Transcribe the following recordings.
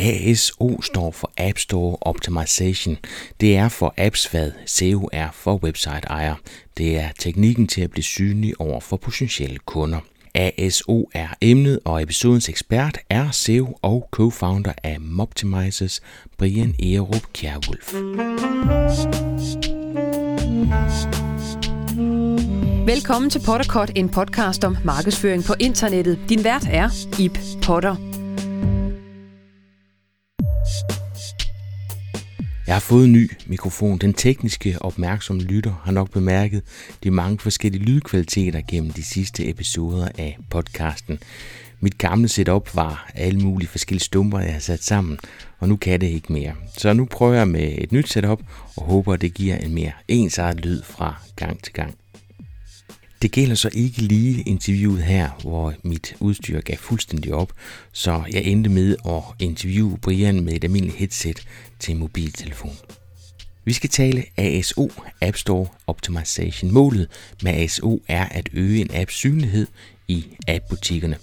ASO står for App Store Optimization. Det er for apps, hvad SEO er for website ejer. Det er teknikken til at blive synlig over for potentielle kunder. ASO er emnet, og episodens ekspert er SEO og co-founder af Moptimizers, Brian Erup Kjærwulf. Velkommen til Potterkort, en podcast om markedsføring på internettet. Din vært er Ip Potter. Jeg har fået en ny mikrofon. Den tekniske opmærksomme lytter har nok bemærket de mange forskellige lydkvaliteter gennem de sidste episoder af podcasten. Mit gamle setup var alle mulige forskellige stumper, jeg har sat sammen, og nu kan det ikke mere. Så nu prøver jeg med et nyt setup og håber, at det giver en mere ensartet lyd fra gang til gang. Det gælder så ikke lige interviewet her, hvor mit udstyr gav fuldstændig op, så jeg endte med at interviewe Brian med et almindeligt headset til mobiltelefon. Vi skal tale ASO, App Store Optimization. Målet med ASO er at øge en apps synlighed i appbutikkerne.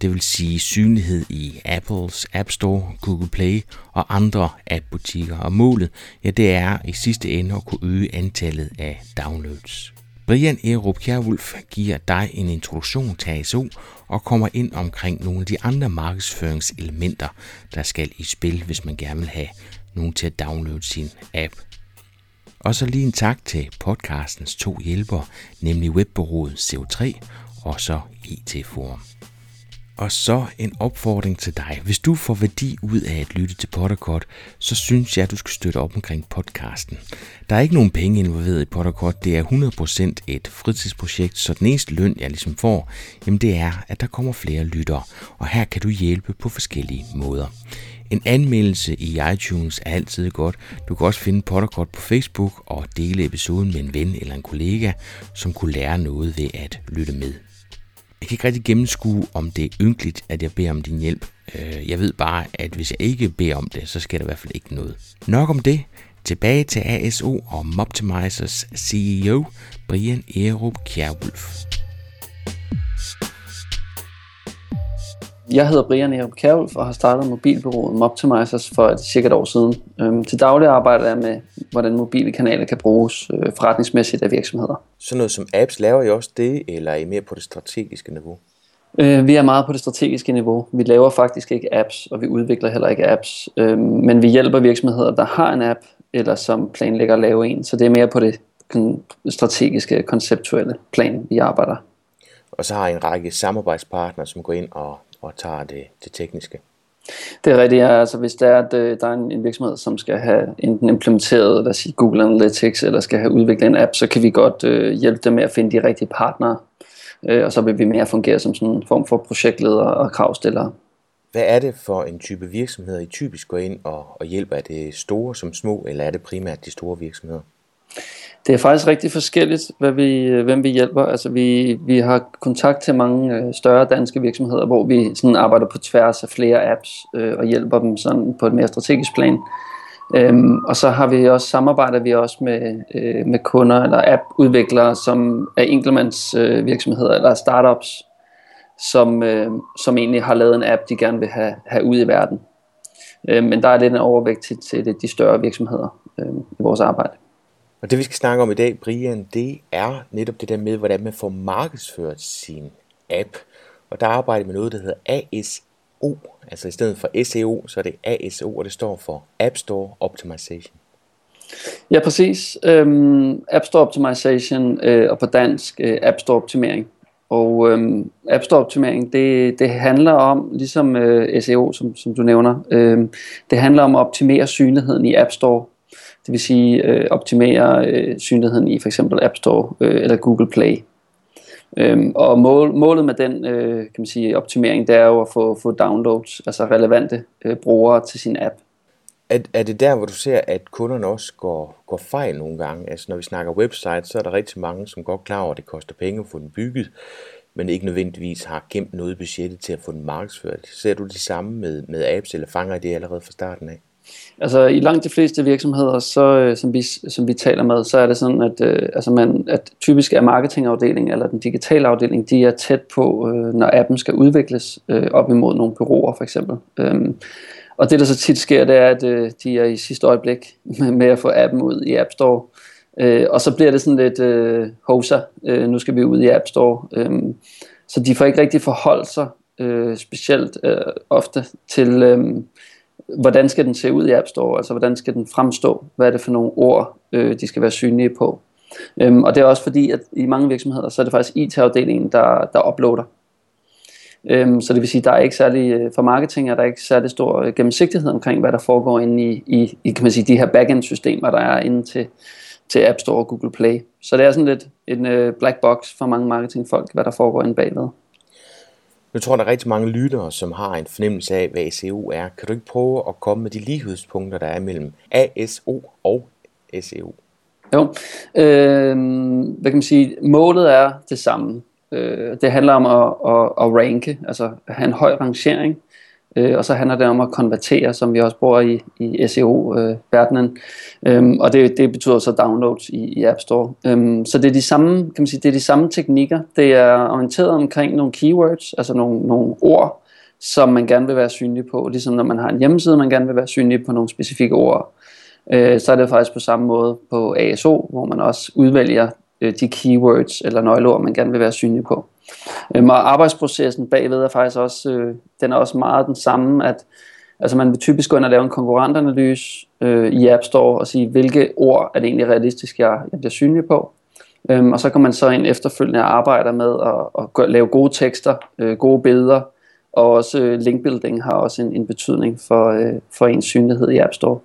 Det vil sige synlighed i Apples App Store, Google Play og andre appbutikker. Og målet, ja, det er i sidste ende at kunne øge antallet af downloads. Brian Erup Kjærwulf giver dig en introduktion til ASO og kommer ind omkring nogle af de andre markedsføringselementer, der skal i spil, hvis man gerne vil have nogen til at downloade sin app. Og så lige en tak til podcastens to hjælpere, nemlig webbureauet CO3 og så e IT Forum. Og så en opfordring til dig. Hvis du får værdi ud af at lytte til Potterkort, så synes jeg, at du skal støtte op omkring podcasten. Der er ikke nogen penge involveret i Potterkort. Det er 100% et fritidsprojekt, så den eneste løn, jeg ligesom får, jamen det er, at der kommer flere lyttere. Og her kan du hjælpe på forskellige måder. En anmeldelse i iTunes er altid godt. Du kan også finde Potterkort på Facebook og dele episoden med en ven eller en kollega, som kunne lære noget ved at lytte med. Jeg kan ikke rigtig gennemskue, om det er ynkeligt, at jeg beder om din hjælp. Øh, jeg ved bare, at hvis jeg ikke beder om det, så sker der i hvert fald ikke noget. Nok om det. Tilbage til ASO og Moptimizers CEO, Brian Erup Kjærwulf. Jeg hedder Brian Erup Kjærulf og har startet mobilbyrået Moptimizers for et cirka et år siden. Øhm, til daglig arbejder jeg med, hvordan mobile kanaler kan bruges øh, forretningsmæssigt af virksomheder. Så noget som apps, laver I også det, eller er I mere på det strategiske niveau? Øh, vi er meget på det strategiske niveau. Vi laver faktisk ikke apps, og vi udvikler heller ikke apps. Øhm, men vi hjælper virksomheder, der har en app, eller som planlægger at lave en. Så det er mere på det strategiske, konceptuelle plan, vi arbejder. Og så har I en række samarbejdspartnere, som går ind og og tager det, det tekniske. Det er rigtigt, ja. altså hvis der er, at øh, der er en, en virksomhed, som skal have enten implementeret lad os sige, Google Analytics, eller skal have udviklet en app, så kan vi godt øh, hjælpe dem med at finde de rigtige partnere, øh, og så vil vi mere fungere som sådan en form for projektleder og kravstillere. Hvad er det for en type virksomheder, I typisk går ind og, og hjælper? Er det store som små, eller er det primært de store virksomheder? Det er faktisk rigtig forskelligt, hvad vi, øh, hvem vi hjælper. Altså vi, vi har kontakt til mange øh, større danske virksomheder, hvor vi sådan arbejder på tværs af flere apps øh, og hjælper dem sådan på et mere strategisk plan. Øhm, og så har vi også samarbejder vi også med, øh, med kunder eller appudviklere, som er enkeltmands øh, virksomheder eller startups, som, øh, som egentlig har lavet en app, de gerne vil have, have ud i verden. Øh, men der er lidt en overvægt til, til de større virksomheder øh, i vores arbejde. Og det vi skal snakke om i dag, Brian, det er netop det der med, hvordan man får markedsført sin app. Og der arbejder med noget, der hedder ASO. Altså i stedet for SEO, så er det ASO, og det står for App Store Optimization. Ja, præcis. Øhm, App Store Optimization øh, og på dansk øh, App Store Optimering. Og øhm, App Store Optimering, det, det handler om, ligesom øh, SEO, som, som du nævner, øh, det handler om at optimere synligheden i App Store det vil sige øh, optimere øh, synligheden i for eksempel App Store øh, eller Google Play. Øhm, og mål, målet med den øh, kan man sige, optimering, det er jo at få, få downloads, altså relevante øh, brugere til sin app. Er, er det der, hvor du ser, at kunderne også går, går fejl nogle gange? Altså når vi snakker website, så er der rigtig mange, som godt klar over, at det koster penge at få den bygget, men ikke nødvendigvis har gemt noget budgettet til at få den markedsført. Ser du det samme med, med apps, eller fanger I det allerede fra starten af? Altså i langt de fleste virksomheder, så, øh, som, vi, som vi taler med, så er det sådan, at, øh, altså man, at typisk er marketingafdelingen eller den digitale afdeling, de er tæt på, øh, når appen skal udvikles øh, op imod nogle byråer for eksempel. Øhm, og det der så tit sker, det er, at øh, de er i sidste øjeblik med at få appen ud i App Store. Øh, og så bliver det sådan lidt øh, hoser, øh, nu skal vi ud i App Store. Øh, så de får ikke rigtig forholdt sig øh, specielt øh, ofte til, øh, hvordan skal den se ud i App Store, altså hvordan skal den fremstå, hvad er det for nogle ord, øh, de skal være synlige på. Øhm, og det er også fordi, at i mange virksomheder, så er det faktisk IT-afdelingen, der, der uploader. Øhm, så det vil sige, der er ikke særlig, øh, for marketing er der ikke særlig stor øh, gennemsigtighed omkring, hvad der foregår inde i, i, i kan man sige, de her backend-systemer, der er inde til, til App Store og Google Play. Så det er sådan lidt en øh, black box for mange marketingfolk, hvad der foregår inde bagved. Nu tror jeg, der er rigtig mange lyttere, som har en fornemmelse af, hvad SEO er. Kan du ikke prøve at komme med de lighedspunkter, der er mellem ASO og SEO? Jo, øh, hvad kan man sige, målet er det samme. Øh, det handler om at, at, at ranke, altså at have en høj rangering, øh, og så handler det om at konvertere, som vi også bruger i, i SEO-verdenen, øh, øhm, og det, det betyder så downloads i, i App Store. Øhm, så det er de samme, kan man sige, det er de samme teknikker. Det er orienteret omkring nogle keywords, altså nogle, nogle ord, som man gerne vil være synlig på, ligesom når man har en hjemmeside, man gerne vil være synlig på nogle specifikke ord. Øh, så er det faktisk på samme måde på ASO, hvor man også udvælger øh, de keywords eller nøgleord, man gerne vil være synlig på. Øhm, og arbejdsprocessen bagved er faktisk også, øh, den er også meget den samme, at altså man vil typisk gå ind og lave en konkurrentanalyse øh, i App Store og sige, hvilke ord er det egentlig realistisk, jeg, jeg bliver synlig på. Øhm, og så kan man så ind efterfølgende arbejde med at, at lave gode tekster, øh, gode billeder, og også øh, linkbuilding har også en, en betydning for, øh, for ens synlighed i App Store.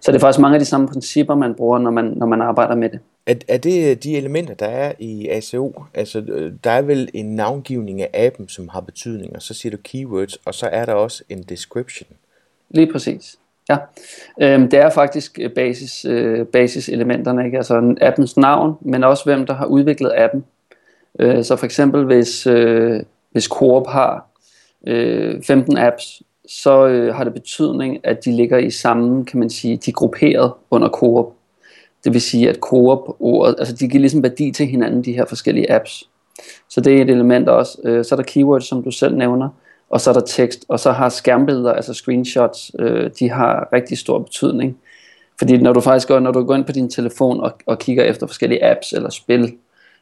Så det er faktisk mange af de samme principper, man bruger, når man, når man arbejder med det. Er, er det øh, de elementer, der er i ACO? Altså, øh, der er vel en navngivning af appen, som har betydning, og så siger du keywords, og så er der også en description. Lige præcis. Ja, øhm, det er faktisk øh, basis, øh, basiselementerne, ikke? altså appens navn, men også hvem der har udviklet appen. Øh, så for eksempel hvis, øh, hvis Coop har øh, 15 apps, så øh, har det betydning, at de ligger i samme, kan man sige, de er grupperet under Coop. Det vil sige, at Coop-ordet, altså de giver ligesom værdi til hinanden, de her forskellige apps. Så det er et element også. Øh, så er der keywords, som du selv nævner, og så er der tekst, og så har skærmbilleder, altså screenshots, øh, de har rigtig stor betydning. Fordi når du faktisk går, når du går ind på din telefon og, og kigger efter forskellige apps eller spil,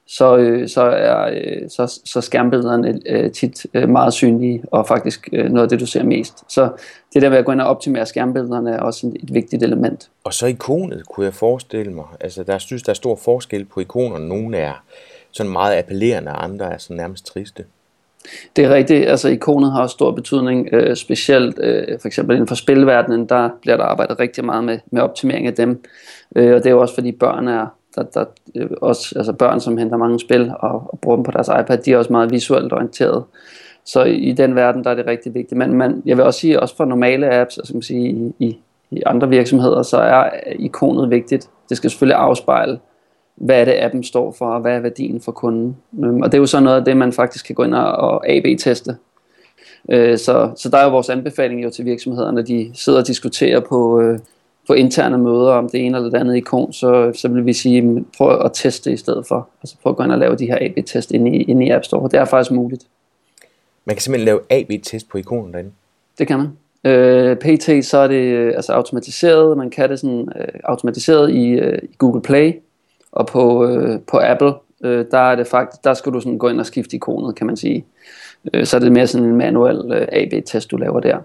så, øh, så er øh, så, så skærmbillederne øh, tit øh, meget synlige, og faktisk øh, noget af det, du ser mest. Så det der med at gå ind og optimere skærmbillederne er også et, et vigtigt element. Og så ikonet, kunne jeg forestille mig. Altså, der synes, der er stor forskel på ikonerne. Nogle er sådan meget appellerende, og andre er sådan nærmest triste. Det er rigtigt, altså ikonet har også stor betydning, øh, specielt øh, for eksempel inden for spilverdenen, der bliver der arbejdet rigtig meget med, med optimering af dem, øh, og det er jo også fordi børn er, der, der også, altså børn, som henter mange spil og, og bruger dem på deres iPad, de er også meget visuelt orienteret. Så i, i den verden, der er det rigtig vigtigt. Men man, jeg vil også sige, også for normale apps, altså man sige, i, i, i andre virksomheder, så er ikonet vigtigt. Det skal selvfølgelig afspejle, hvad er det appen står for, og hvad er værdien for kunden. Øhm, og det er jo så noget af det, man faktisk kan gå ind og AB-teste. Øh, så, så der er jo vores anbefaling jo til virksomhederne, når de sidder og diskuterer på, øh, på interne møder om det ene eller det andet ikon, så, så vil vi sige, prøv at teste i stedet for. Altså prøv at gå ind og lave de her AB-test inde i, inde i App Store. Det er faktisk muligt. Man kan simpelthen lave AB-test på ikonen derinde? Det kan man. Øh, PT så er det øh, altså automatiseret. Man kan det sådan øh, automatiseret i, øh, i Google Play. Og på, øh, på Apple, øh, der er det faktisk, der skal du sådan gå ind og skifte ikonet, kan man sige. Øh, så er det mere sådan en manuel øh, AB-test, du laver der.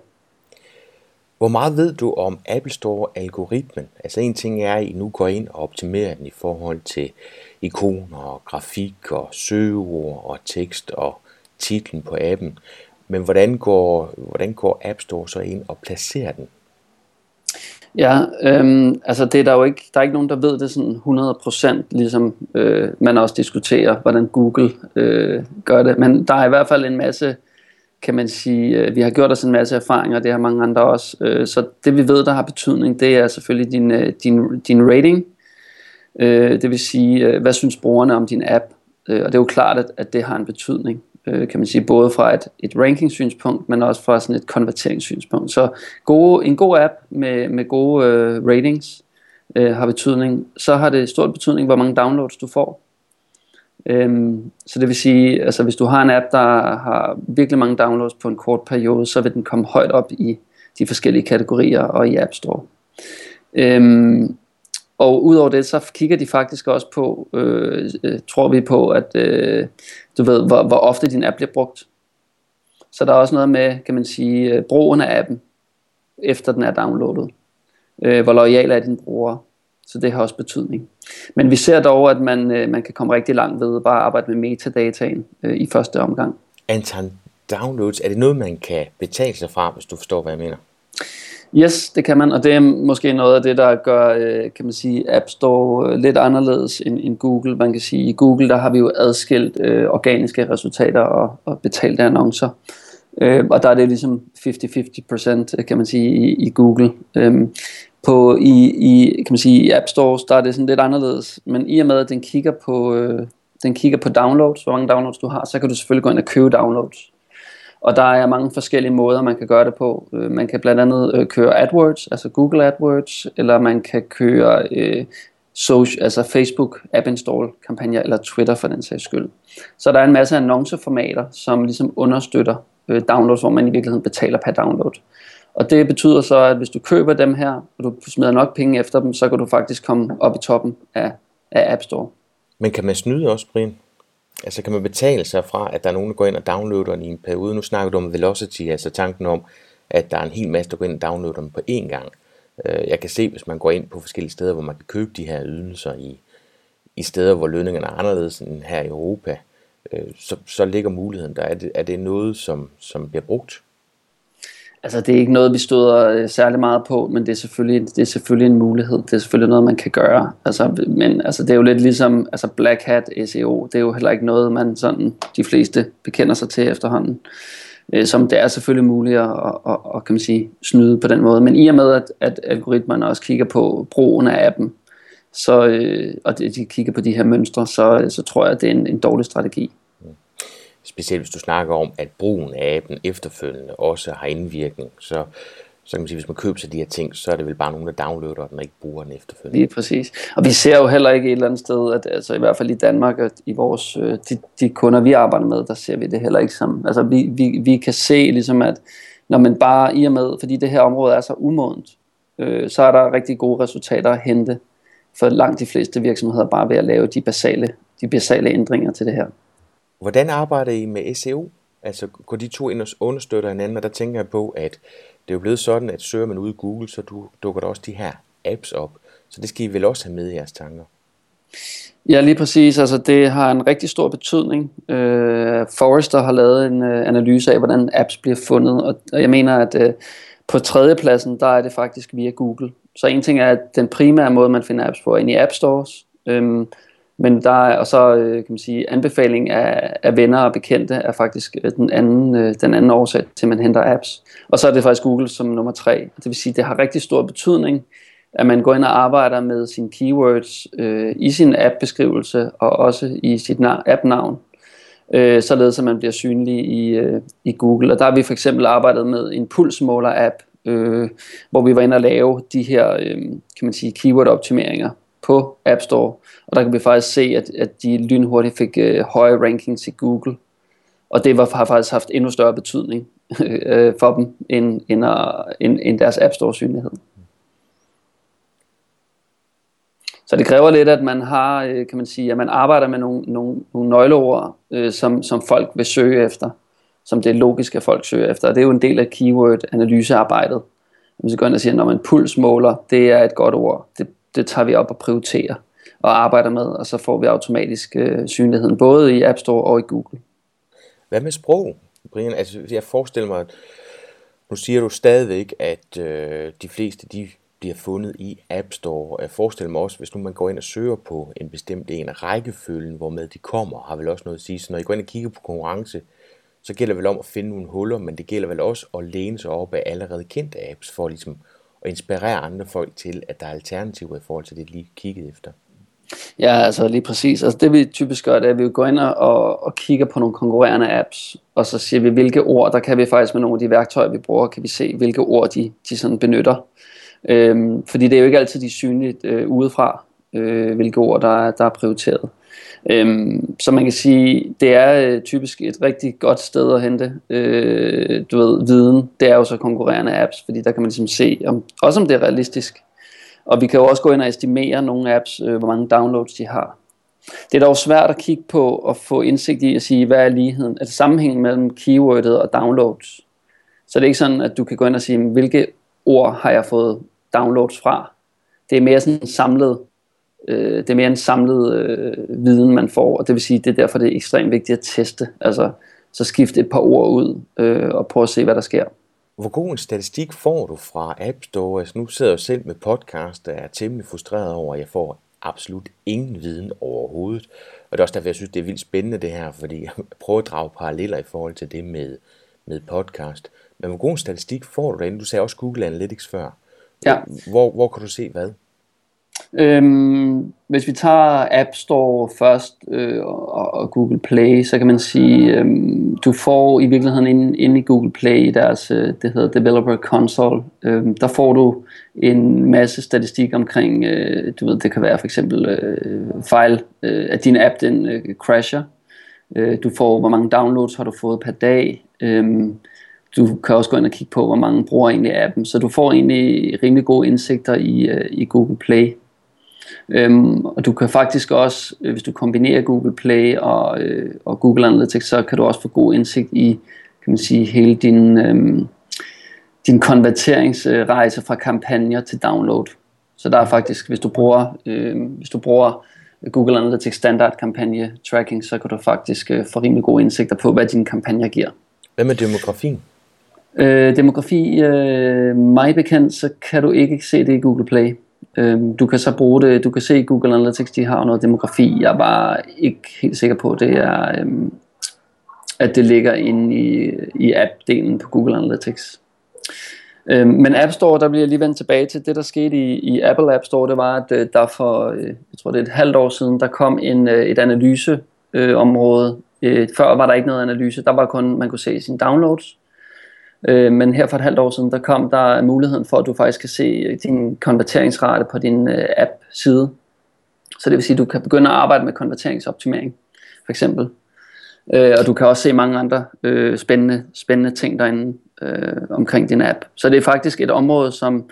Hvor meget ved du om Apple Store-algoritmen? Altså en ting er, at I nu går ind og optimerer den i forhold til ikoner og grafik og søgeord og tekst og titlen på appen. Men hvordan går, hvordan går App Store så ind og placerer den? Ja, øhm, altså det er der jo ikke, der er ikke nogen, der ved det sådan 100%, ligesom øh, man også diskuterer, hvordan Google øh, gør det. Men der er i hvert fald en masse kan man sige, øh, vi har gjort os en masse erfaringer, det har mange andre også. Øh, så det vi ved, der har betydning, det er selvfølgelig din, øh, din, din rating. Øh, det vil sige, øh, hvad synes brugerne om din app? Øh, og det er jo klart, at, at det har en betydning, kan man sige, både fra et, et ranking-synspunkt, men også fra sådan et konverteringssynspunkt. Så gode, en god app med, med gode ratings har betydning. Så har det stor betydning, hvor mange downloads du får. Øhm, så det vil sige, altså hvis du har en app, der har virkelig mange downloads på en kort periode, så vil den komme højt op i de forskellige kategorier og i App Store. Øhm, og udover det, så kigger de faktisk også på, øh, øh tror vi på, at øh, du ved, hvor, hvor ofte din app bliver brugt. Så der er også noget med, kan man sige, øh, brugen af appen, efter den er downloadet. Øh, hvor lojal er din bruger. Så det har også betydning. Men vi ser dog, at man, øh, man kan komme rigtig langt ved bare at arbejde med metadataen øh, i første omgang. Antal downloads, er det noget, man kan betale sig fra, hvis du forstår, hvad jeg mener? Yes, det kan man, og det er måske noget af det, der gør, øh, kan man sige, App Store øh, lidt anderledes end, end Google. Man kan sige, i Google, der har vi jo adskilt øh, organiske resultater og, og betalte annoncer. Øh, og der er det ligesom 50-50% kan man sige i, i Google. Øh, på, i, i, kan man sige, i App Stores, der er det sådan lidt anderledes. Men i og med, at den kigger på, øh, den kigger på downloads, hvor mange downloads du har, så kan du selvfølgelig gå ind og købe downloads. Og der er mange forskellige måder, man kan gøre det på. Øh, man kan blandt andet øh, køre AdWords, altså Google AdWords, eller man kan køre øh, social, altså Facebook App Install kampagner, eller Twitter for den sags skyld. Så der er en masse annonceformater, som ligesom understøtter øh, downloads, hvor man i virkeligheden betaler per download. Og det betyder så, at hvis du køber dem her, og du smider nok penge efter dem, så kan du faktisk komme op i toppen af, af App Store. Men kan man snyde også, Brian? Altså kan man betale sig fra, at der er nogen, der går ind og downloader den i en periode? Nu snakker du om velocity, altså tanken om, at der er en hel masse, der går ind og downloader dem på én gang. Øh, jeg kan se, hvis man går ind på forskellige steder, hvor man kan købe de her ydelser i, i steder, hvor lønningerne er anderledes end her i Europa, øh, så, så ligger muligheden der. Er det, er det noget, som, som bliver brugt? Altså det er ikke noget, vi støder øh, særlig meget på, men det er, selvfølgelig, det er selvfølgelig en mulighed. Det er selvfølgelig noget, man kan gøre. Altså, men altså, det er jo lidt ligesom altså Black Hat SEO. Det er jo heller ikke noget, man sådan de fleste bekender sig til efterhånden. Øh, som det er selvfølgelig muligt at, at, at, kan man sige, snyde på den måde. Men i og med, at, at algoritmerne også kigger på brugen af appen, så, øh, og de kigger på de her mønstre, så, øh, så tror jeg, at det er en, en dårlig strategi specielt hvis du snakker om, at brugen af appen efterfølgende også har indvirkning, så, så kan man sige, hvis man køber sig de her ting, så er det vel bare nogen, der downloader den og ikke bruger den efterfølgende. Lige præcis. Og vi ser jo heller ikke et eller andet sted, at altså i hvert fald i Danmark, at i vores, øh, de, de kunder, vi arbejder med, der ser vi det heller ikke som, altså vi, vi, vi kan se ligesom, at når man bare i og med, fordi det her område er så umodent, øh, så er der rigtig gode resultater at hente for langt de fleste virksomheder bare ved at lave de basale, de basale ændringer til det her. Hvordan arbejder I med SEO? Altså går de to ind og understøtter hinanden, og der tænker jeg på, at det er jo blevet sådan, at søger man ud i Google, så du, dukker der også de her apps op. Så det skal I vel også have med i jeres tanker? Ja, lige præcis. Altså, det har en rigtig stor betydning. Øh, Forrester har lavet en øh, analyse af, hvordan apps bliver fundet, og, og jeg mener, at øh, på tredjepladsen, der er det faktisk via Google. Så en ting er, at den primære måde, man finder apps på, er inde i App Stores. Øh, men der er og så øh, kan man sige anbefaling af, af venner og bekendte er faktisk øh, den anden øh, den anden årsag til at man henter apps. Og så er det faktisk Google som nummer tre. Det vil sige det har rigtig stor betydning at man går ind og arbejder med sine keywords øh, i sin app beskrivelse og også i sit app navn. Øh, således at man bliver synlig i, øh, i Google. Og der har vi for eksempel arbejdet med en pulsmåler app, øh, hvor vi var inde og lave de her øh, kan man sige keyword optimeringer på App Store. Og der kan vi faktisk se, at, at de lynhurtigt fik øh, høje rankings i Google. Og det var, har faktisk haft endnu større betydning øh, for dem, end, end, øh, end, end deres App Store synlighed. Så det kræver lidt, at man har, øh, kan man sige, at man arbejder med nogle, nogle, nogle nøgleord, øh, som, som folk vil søge efter, som det er logisk, at folk søger efter. Og det er jo en del af keyword-analysearbejdet. Hvis vi går ind og siger, når man pulsmåler, det er et godt ord. Det det tager vi op og prioriterer og arbejder med, og så får vi automatisk øh, synligheden både i App Store og i Google. Hvad med sprog, Brian? Altså, jeg forestiller mig, at nu siger du stadigvæk, at øh, de fleste de bliver fundet i App Store. Jeg forestiller mig også, hvis nu man går ind og søger på en bestemt en af rækkefølgen, hvor med de kommer, har vel også noget at sige. Så når I går ind og kigger på konkurrence, så gælder det vel om at finde nogle huller, men det gælder vel også at læne sig op af allerede kendte apps, for ligesom og inspirere andre folk til, at der er alternativer i forhold til det, de lige kigget efter? Ja, altså lige præcis. Altså det vi typisk gør, det er, at vi går ind og, og kigger på nogle konkurrerende apps, og så siger vi, hvilke ord, der kan vi faktisk med nogle af de værktøjer, vi bruger, kan vi se, hvilke ord de, de sådan benytter. Øhm, fordi det er jo ikke altid de synligt øh, udefra. øh, hvilke ord, der er, der er prioriteret. Øhm, så man kan sige, det er øh, typisk et rigtig godt sted at hente øh, du ved, viden. Det er jo så konkurrerende apps, fordi der kan man ligesom se, om, også om det er realistisk. Og vi kan jo også gå ind og estimere nogle apps, øh, hvor mange downloads de har. Det er dog svært at kigge på og få indsigt i at sige, hvad er ligheden, altså sammenhængen mellem keywordet og downloads. Så det er ikke sådan, at du kan gå ind og sige, hvilke ord har jeg fået downloads fra. Det er mere sådan samlet, øh, det er mere en samlet øh, viden, man får, og det vil sige, det er derfor, det er ekstremt vigtigt at teste. Altså, så skifte et par ord ud øh, og prøve at se, hvad der sker. Hvor god en statistik får du fra App Store? Altså, nu sidder jeg selv med podcast, og er temmelig frustreret over, at jeg får absolut ingen viden overhovedet. Og det er også derfor, jeg synes, det er vildt spændende det her, fordi jeg prøver at drage paralleller i forhold til det med, med podcast. Men hvor god en statistik får du derinde? Du sagde også Google Analytics før. Ja. Hvor, hvor kan du se hvad? Øhm, hvis vi tager App Store først øh, og, og Google Play, så kan man sige, øhm, du får i virkeligheden inde, inde i Google Play, deres, øh, det hedder Developer Console, øh, der får du en masse statistik omkring, øh, du ved, det kan være for eksempel øh, file, øh, at din app den øh, crasher. Øh, du får, hvor mange downloads har du fået per dag. Øh, du kan også gå ind og kigge på, hvor mange bruger egentlig appen. Så du får egentlig rimelig gode indsigter i, øh, i Google Play. Øhm, og du kan faktisk også, øh, hvis du kombinerer Google Play og, øh, og Google Analytics, så kan du også få god indsigt i, kan man sige, hele din, øhm, din konverteringsrejse fra kampagner til download. Så der er faktisk, hvis du bruger, øh, hvis du bruger Google Analytics standard kampagne tracking, så kan du faktisk øh, få rimelig gode indsigter på, hvad dine kampagner giver. Hvad med demografien? Øh, demografi, øh, mig bekendt, så kan du ikke se det i Google Play. Øhm, du kan så bruge det, du kan se Google Analytics, de har noget demografi. Jeg er bare ikke helt sikker på, det er, øhm, at det ligger inde i, i app-delen på Google Analytics. Øhm, men App Store, der bliver jeg lige vendt tilbage til, det der skete i, i Apple App Store, det var, at øh, der for, øh, jeg tror det er et halvt år siden, der kom en, øh, et analyseområde. Øh, før var der ikke noget analyse, der var kun, man kunne se sine downloads. Øh, men her for et halvt år siden, der kom der muligheden for, at du faktisk kan se øh, din konverteringsrate på din øh, app-side. Så det vil sige, at du kan begynde at arbejde med konverteringsoptimering, for eksempel. Øh, og du kan også se mange andre øh, spændende, spændende ting derinde øh, omkring din app. Så det er faktisk et område, som,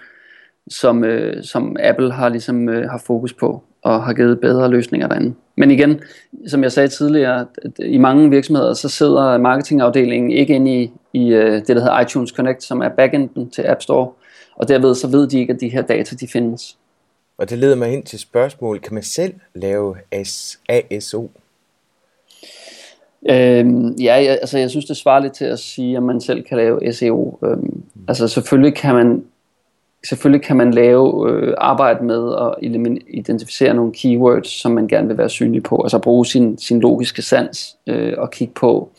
som, øh, som Apple har, ligesom, øh, har fokus på og har givet bedre løsninger derinde. Men igen, som jeg sagde tidligere, i mange virksomheder, så sidder marketingafdelingen ikke inde i, i øh, det, der hedder iTunes Connect, som er backenden til App Store, og derved så ved de ikke, at de her data de findes. Og det leder mig ind til spørgsmålet, kan man selv lave ASO? Øhm, ja, jeg, altså jeg synes det svarer lidt til at sige, at man selv kan lave SEO. Øhm, mm. Altså selvfølgelig kan man selvfølgelig kan man lave øh, arbejde med at identificere nogle keywords, som man gerne vil være synlig på, altså bruge sin, sin logiske sans øh, og kigge på,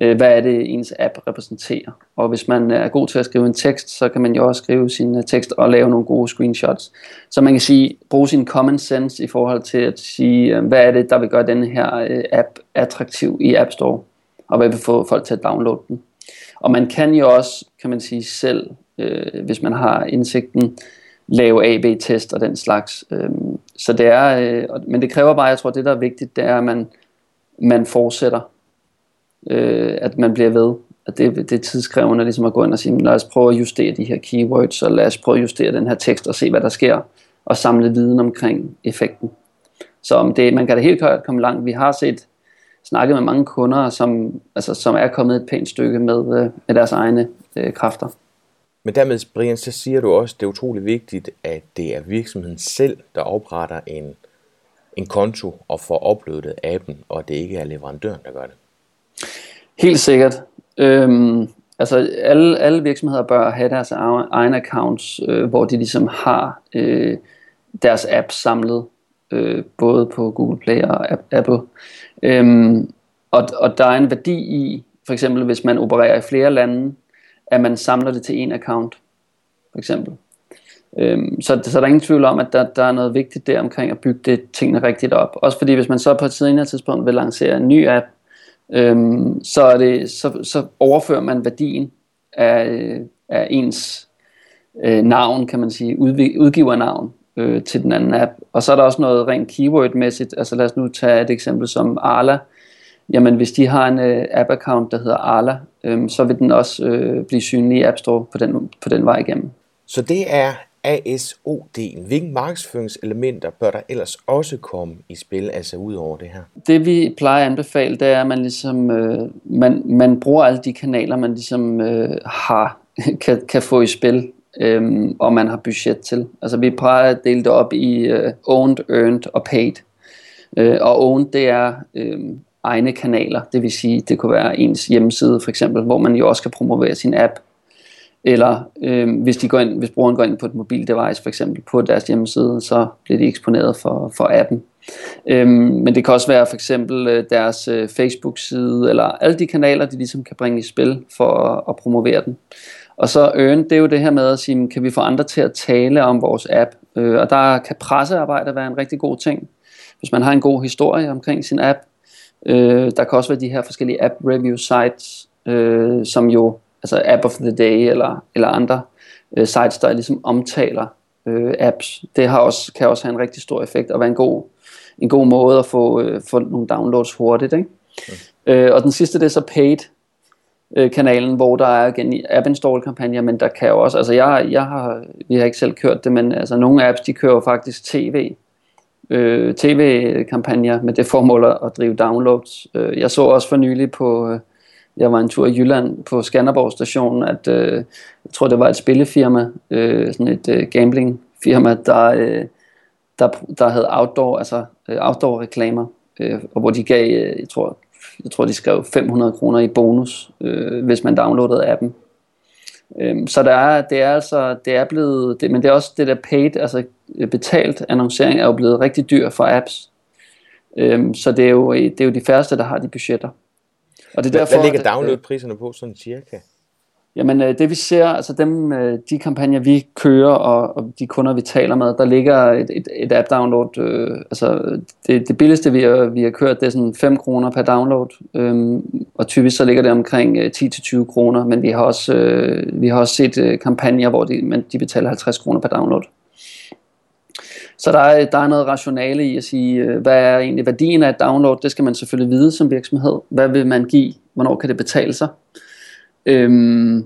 øh, hvad er det ens app repræsenterer. Og hvis man er god til at skrive en tekst, så kan man jo også skrive sin uh, tekst og lave nogle gode screenshots. Så man kan sige, bruge sin common sense i forhold til at sige, øh, hvad er det, der vil gøre den her øh, app attraktiv i App Store, og hvad vil få folk til at downloade den. Og man kan jo også, kan man sige, selv øh, hvis man har indsigten, lave AB-test og den slags. Øh, så det er, øh, men det kræver bare, jeg tror, det der er vigtigt, det er, at man, man fortsætter, øh, at man bliver ved. At det, det er tidskrævende ligesom at gå ind og sige, lad os prøve at justere de her keywords, og lad os prøve at justere den her tekst og se, hvad der sker, og samle viden omkring effekten. Så om det, man kan da helt klart komme langt. Vi har set snakket med mange kunder, som, altså, som er kommet et pænt stykke med, øh, med deres egne øh, kræfter. Men dermed, Brian, så siger du også, at det er utrolig vigtigt, at det er virksomheden selv, der opretter en, en konto og får uploadet appen, og det ikke er leverandøren, der gør det. Helt sikkert. Øhm, altså alle, alle virksomheder bør have deres egen accounts, øh, hvor de ligesom har øh, deres app samlet, øh, både på Google Play og Apple. Øhm, og, og der er en værdi i, for eksempel hvis man opererer i flere lande, at man samler det til en account, for eksempel. Øhm, så, så der er ingen tvivl om, at der, der er noget vigtigt der omkring at bygge det tingene rigtigt op. Også fordi hvis man så på et senere tidspunkt vil lancere en ny app, øhm, så, er det, så, så overfører man værdien af, af ens øh, navn, kan man sige, udgivernavn, øh, til den anden app. Og så er der også noget rent keyword-mæssigt. Altså lad os nu tage et eksempel som Arla. Jamen hvis de har en øh, app-account, der hedder Arla, øh, så vil den også øh, blive synlig i App Store på den, på den vej igennem. Så det er ASOD'en. Hvilke markedsføringselementer bør der ellers også komme i spil, altså ud over det her? Det vi plejer at anbefale, det er, at man ligesom, øh, man, man bruger alle de kanaler, man ligesom øh, har, kan, kan få i spil, øh, og man har budget til. Altså vi plejer at dele det op i øh, owned, earned og paid. Øh, og owned, det er øh, egne kanaler, det vil sige, det kunne være ens hjemmeside for eksempel, hvor man jo også kan promovere sin app eller øh, hvis, de går ind, hvis brugeren går ind på et mobil device for eksempel på deres hjemmeside, så bliver de eksponeret for, for appen. Øh, men det kan også være for eksempel øh, deres øh, Facebook-side, eller alle de kanaler, de ligesom kan bringe i spil for at, at promovere den. Og så earn, det er jo det her med at sige, kan vi få andre til at tale om vores app? Øh, og der kan pressearbejde være en rigtig god ting. Hvis man har en god historie omkring sin app. Øh, der kan også være de her forskellige app review sites, øh, som jo altså App of the Day eller, eller andre øh, sites, der ligesom omtaler øh, apps. Det har også, kan også have en rigtig stor effekt og være en god, en god måde at få, øh, få nogle downloads hurtigt. Ikke? Okay. Øh, og den sidste, det er så paid øh, kanalen, hvor der er igen app install kampagner, men der kan jo også, altså jeg, jeg har, vi har ikke selv kørt det, men altså nogle apps, de kører jo faktisk tv, øh, tv-kampagner med det formål at drive downloads. Øh, jeg så også for nylig på, øh, jeg var en tur i Jylland på Skanderborg station, at øh, jeg tror det var et spillefirma, øh, sådan et øh, gamblingfirma, der, øh, der, der havde outdoor, altså øh, outdoor reklamer, øh, og hvor de gav, øh, jeg tror, jeg tror de skrev 500 kroner i bonus, øh, hvis man downloadede appen. Øh, så der er, det er altså, det er blevet, det, men det er også det der paid, altså betalt annoncering er jo blevet rigtig dyr for apps. Øh, så det er, jo, det er jo de færreste, der har de budgetter. Og det er derfor, hvad ligger downloadpriserne på sådan cirka? Jamen øh, det vi ser, altså dem, øh, de kampagner vi kører og, og de kunder vi taler med, der ligger et, et, et app download, øh, altså det, det billigste vi har, vi har kørt, det er sådan 5 kroner per download, øh, og typisk så ligger det omkring øh, 10-20 kroner, men vi har også, øh, vi har også set øh, kampagner, hvor de, men de betaler 50 kroner per download. Så der er, der er noget rationale i at sige, hvad er egentlig værdien af et download? Det skal man selvfølgelig vide som virksomhed. Hvad vil man give? Hvornår kan det betale sig? Øhm,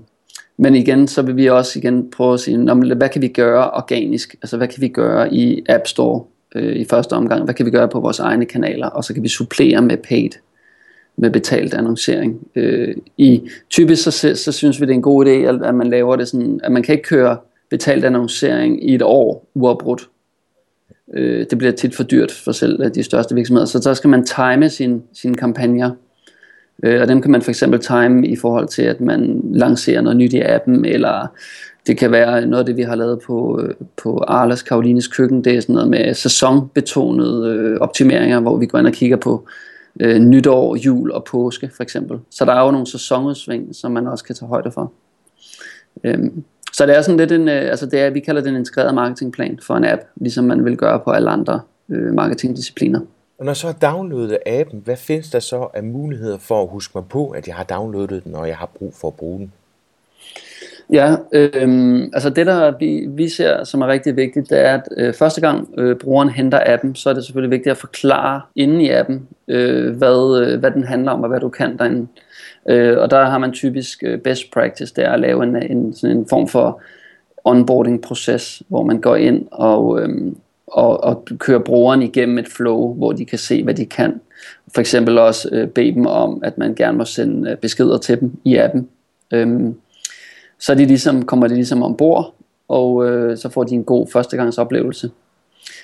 men igen, så vil vi også igen prøve at sige, hvad kan vi gøre organisk? Altså hvad kan vi gøre i App Store øh, i første omgang? Hvad kan vi gøre på vores egne kanaler? Og så kan vi supplere med paid, med betalt annoncering. Øh, i, typisk så, så synes vi, det er en god idé, at man laver det sådan, at man kan ikke køre betalt annoncering i et år uafbrudt. Øh, det bliver tit for dyrt for selv øh, de største virksomheder. Så så skal man time sin, sine kampagner. Øh, og dem kan man for eksempel time i forhold til, at man lancerer noget nyt i appen, eller det kan være noget af det, vi har lavet på, øh, på Arlas Karolines køkken. Det er sådan noget med sæsonbetonede øh, optimeringer, hvor vi går ind og kigger på øh, nytår, jul og påske for eksempel. Så der er jo nogle sæsonudsving, som man også kan tage højde for. Øhm, så det er sådan lidt en, øh, altså det er, vi kalder det en integreret marketingplan for en app, ligesom man vil gøre på alle andre øh, marketingdiscipliner. Og når jeg så har downloadet appen, hvad findes der så af muligheder for at huske mig på, at jeg har downloadet den, og jeg har brug for at bruge den? Ja, øh, altså det der vi, vi ser som er rigtig vigtigt, det er at øh, første gang øh, brugeren henter appen, så er det selvfølgelig vigtigt at forklare inde i appen, øh, hvad, øh, hvad den handler om og hvad du kan derinde. Øh, og der har man typisk øh, best practice, det er at lave en, en, sådan en form for onboarding proces, hvor man går ind og, øh, og, og køre brugeren igennem et flow, hvor de kan se, hvad de kan. For eksempel også øh, bede dem om, at man gerne må sende øh, beskeder til dem i appen. Øhm, så de ligesom, kommer de ligesom ombord, og øh, så får de en god førstegangsoplevelse.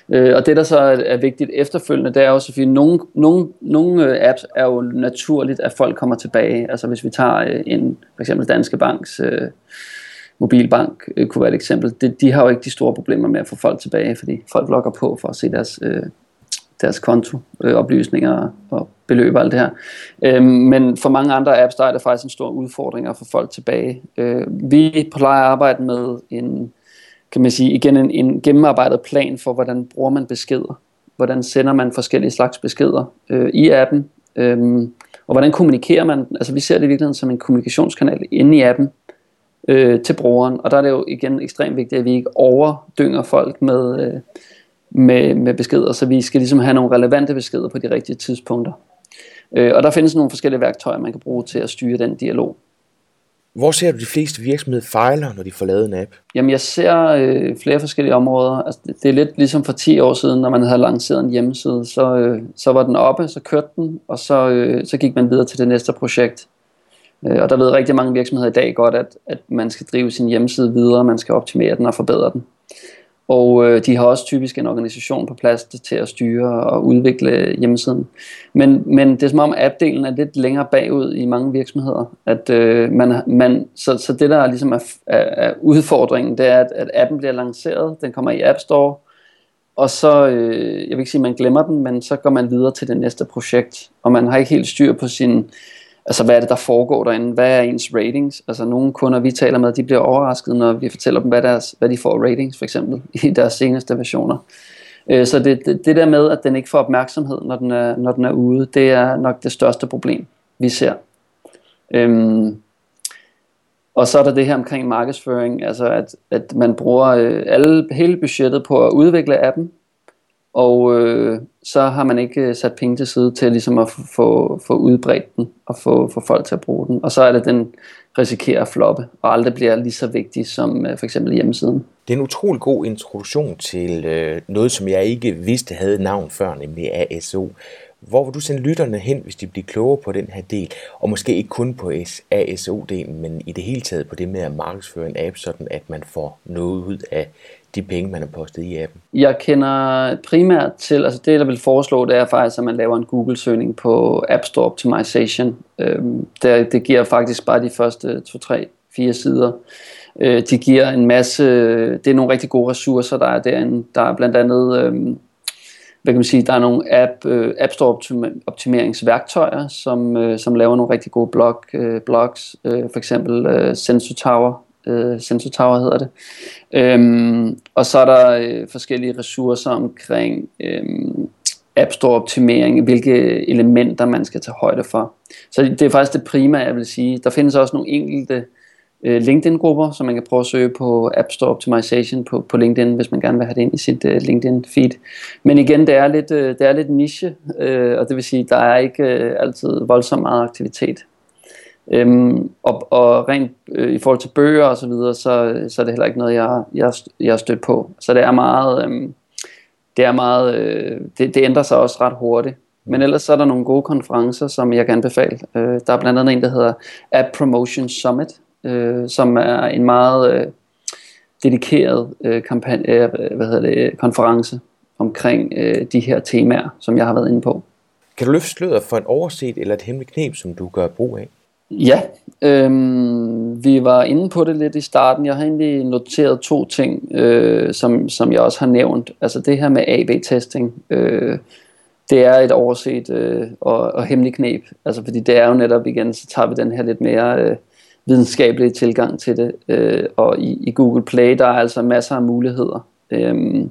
Øh, og det der så er, er vigtigt efterfølgende, det er også, at nogle, nogle, nogle øh, apps er jo naturligt, at folk kommer tilbage. Altså hvis vi tager øh, en, for eksempel Danske Banks øh, mobilbank, øh, kunne være et eksempel. De, de har jo ikke de store problemer med at få folk tilbage, fordi folk logger på for at se deres, øh, deres kontooplysninger øh, og beløb og alt det her. Øh, men for mange andre apps, der er det faktisk en stor udfordring at få folk tilbage. Øh, vi plejer at arbejde med en, kan man sige, igen en, en gennemarbejdet plan for, hvordan bruger man beskeder. Hvordan sender man forskellige slags beskeder øh, i appen. Øh, og hvordan kommunikerer man? Altså vi ser det i virkeligheden som en kommunikationskanal inde i appen øh, til brugeren. Og der er det jo igen ekstremt vigtigt, at vi ikke overdynger folk med, øh, med, med beskeder, så vi skal ligesom have nogle relevante beskeder på de rigtige tidspunkter. Øh, og der findes nogle forskellige værktøjer, man kan bruge til at styre den dialog. Hvor ser du de fleste virksomheder fejler, når de får lavet en app? Jamen jeg ser øh, flere forskellige områder. Altså, det, det er lidt ligesom for 10 år siden, når man havde lanceret en hjemmeside. Så, øh, så var den oppe, så kørte den, og så, øh, så gik man videre til det næste projekt. Øh, og der ved rigtig mange virksomheder i dag godt, at, at man skal drive sin hjemmeside videre, man skal optimere den og forbedre den. Og øh, de har også typisk en organisation på plads til at styre og udvikle hjemmesiden. Men, men det er som om appdelen er lidt længere bagud i mange virksomheder. At, øh, man, man, så, så det der ligesom er, er, er udfordringen, det er, at, at appen bliver lanceret, den kommer i App Store, og så, øh, jeg vil ikke sige, at man glemmer den, men så går man videre til det næste projekt, og man har ikke helt styr på sin altså hvad er det, der foregår derinde? Hvad er ens ratings? Altså nogle kunder, vi taler med, de bliver overrasket, når vi fortæller dem, hvad, deres, hvad de får ratings, for eksempel, i deres seneste versioner. Øh, så det, det, det der med, at den ikke får opmærksomhed, når den, er, når den er ude, det er nok det største problem, vi ser. Øhm, og så er der det her omkring markedsføring, altså at, at man bruger øh, alle, hele budgettet på at udvikle appen, og øh, så har man ikke øh, sat penge til side til ligesom at få, få udbredt den og få, få folk til at bruge den. Og så er det, den risikerer at floppe og aldrig bliver lige så vigtig som øh, for eksempel hjemmesiden. Det er en utrolig god introduktion til øh, noget, som jeg ikke vidste havde navn før, nemlig ASO. Hvor vil du sende lytterne hen, hvis de bliver klogere på den her del? Og måske ikke kun på ASO-delen, men i det hele taget på det med at markedsføre en app, sådan at man får noget ud af de penge, man har postet i appen? Jeg kender primært til, altså det, der vil foreslå, det er faktisk, at man laver en Google-søgning på App Store Optimization. Øhm, det, det giver faktisk bare de første 2, 3, 4 sider. Øh, de giver en masse, det er nogle rigtig gode ressourcer, der er derinde. Der er blandt andet, øh, hvad kan man sige, der er nogle app, øh, App Store optimeringsværktøjer, som, øh, som laver nogle rigtig gode blog, øh, blogs, øh, for eksempel øh, Sensor Tower, øh, Sensor Tower hedder det. Øhm, og så er der øh, forskellige ressourcer omkring øh, App Store optimering, hvilke elementer man skal tage højde for. Så det er faktisk det primære, jeg vil sige. Der findes også nogle enkelte øh, LinkedIn-grupper, som man kan prøve at søge på App Store Optimization på, på LinkedIn, hvis man gerne vil have det ind i sit øh, LinkedIn-feed. Men igen, det er lidt, øh, det er lidt niche, øh, og det vil sige, der er ikke øh, altid voldsomt meget aktivitet. Øhm, og, og rent øh, i forhold til bøger og så videre, så, så er det heller ikke noget, jeg, jeg, jeg er stødt på. Så det er meget, øhm, det er meget, øh, det, det ændrer sig også ret hurtigt. Men ellers så er der nogle gode konferencer, som jeg kan anbefale. Øh, der er blandt andet en, der hedder App Promotion Summit, øh, som er en meget øh, dedikeret øh, kampagne, øh, hvad hedder det, konference omkring øh, de her temaer, som jeg har været inde på. Kan du løfte sløret for et overset eller et hemmeligt knep, som du gør brug af? Ja, øhm, vi var inde på det lidt i starten. Jeg har egentlig noteret to ting, øh, som, som jeg også har nævnt. Altså det her med AB-testing, øh, det er et overset øh, og, og hemmelig knep. Altså fordi det er jo netop igen, så tager vi den her lidt mere øh, videnskabelige tilgang til det. Øh, og i, i Google Play, der er altså masser af muligheder. Øh,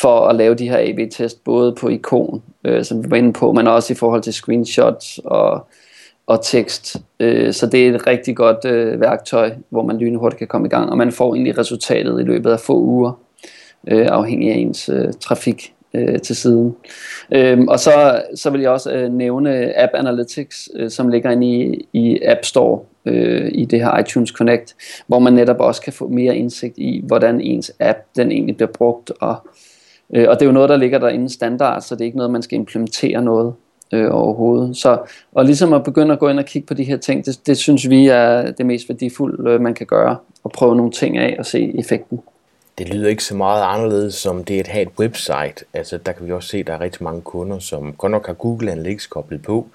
for at lave de her AB-test, både på ikon, øh, som vi var inde på, men også i forhold til screenshots og og tekst. Øh, så det er et rigtig godt øh, værktøj, hvor man lynhurtigt kan komme i gang, og man får egentlig resultatet i løbet af få uger, øh, afhængig af ens øh, trafik øh, til siden. Øh, og så, så vil jeg også øh, nævne App Analytics, øh, som ligger inde i, i App Store øh, i det her iTunes Connect, hvor man netop også kan få mere indsigt i, hvordan ens app den egentlig bliver brugt. Og, øh, og det er jo noget, der ligger derinde standard, så det er ikke noget, man skal implementere noget øh, overhovedet. Så og ligesom at begynde at gå ind og kigge på de her ting, det, det synes vi er det mest værdifulde, øh, man kan gøre, og prøve nogle ting af og se effekten. Det lyder ikke så meget anderledes som det at have et website. Altså der kan vi også se, at der er rigtig mange kunder, som godt nok har Google Analytics koblet på,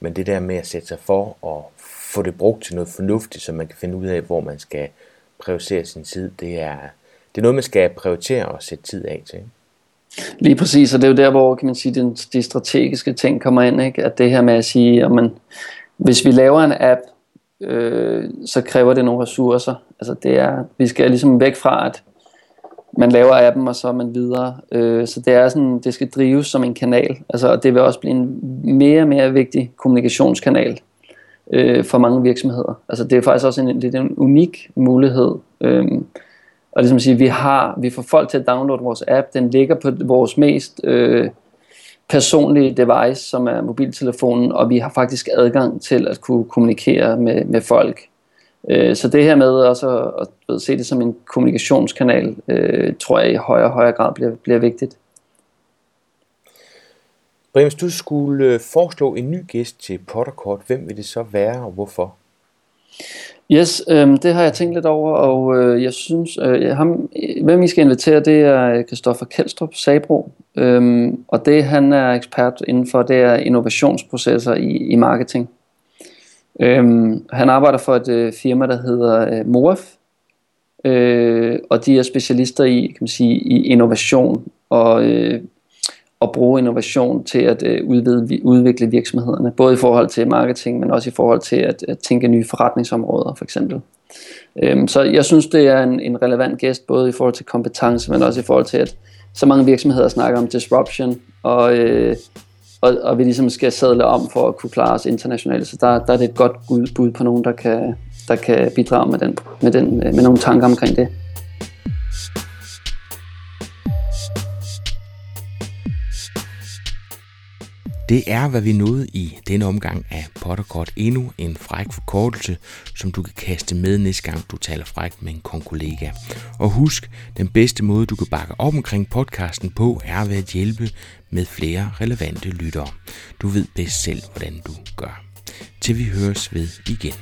men det der med at sætte sig for og få det brugt til noget fornuftigt, så man kan finde ud af, hvor man skal prioritere sin tid, det er, det er noget, man skal prioritere og sætte tid af til. Lige præcis, og det er jo der, hvor kan man sige, den, de strategiske ting kommer ind, ikke? at det her med at sige, at man, hvis vi laver en app, øh, så kræver det nogle ressourcer. Altså det er, vi skal ligesom væk fra, at man laver appen, og så er man videre. Øh, så det er sådan, det skal drives som en kanal, altså, og det vil også blive en mere og mere vigtig kommunikationskanal øh, for mange virksomheder. Altså det er faktisk også en, det er en unik mulighed. øh, og ligesom sige, vi har, vi får folk til at downloade vores app, den ligger på vores mest øh, personlige device, som er mobiltelefonen, og vi har faktisk adgang til at kunne kommunikere med, med folk. Øh, så det her med også at, at, at se det som en kommunikationskanal, øh, tror jeg i højere og højere grad bliver, bliver vigtigt. Brian, hvis du skulle øh, foreslå en ny gæst til Potterkort, hvem vil det så være, og hvorfor? Yes, øh, det har jeg tænkt lidt over, og øh, jeg synes, øh, ham, hvem vi skal invitere, det er øh, Kristoffer Kelstrup Sabro, øh, og det han er ekspert inden for, det er innovationsprocesser i, i marketing. Øh, han arbejder for et øh, firma, der hedder øh, Morf, øh, og de er specialister i, kan man sige, i innovation og øh, at bruge innovation til at øh, udvide, udvikle virksomhederne, både i forhold til marketing, men også i forhold til at, at tænke nye forretningsområder for eksempel. Øhm, så jeg synes, det er en, en relevant gæst, både i forhold til kompetence, men også i forhold til, at så mange virksomheder snakker om disruption, og, øh, og, og vi ligesom skal sadle om for at kunne klare os internationalt. Så der, der er det et godt bud på nogen, der kan, der kan bidrage med, den, med, den, med nogle tanker omkring det. Det er, hvad vi nåede i denne omgang af Potterkort. Endnu en fræk forkortelse, som du kan kaste med næste gang, du taler frækt med en kollega. Og husk, den bedste måde, du kan bakke op omkring podcasten på, er ved at hjælpe med flere relevante lyttere. Du ved bedst selv, hvordan du gør. Til vi høres ved igen.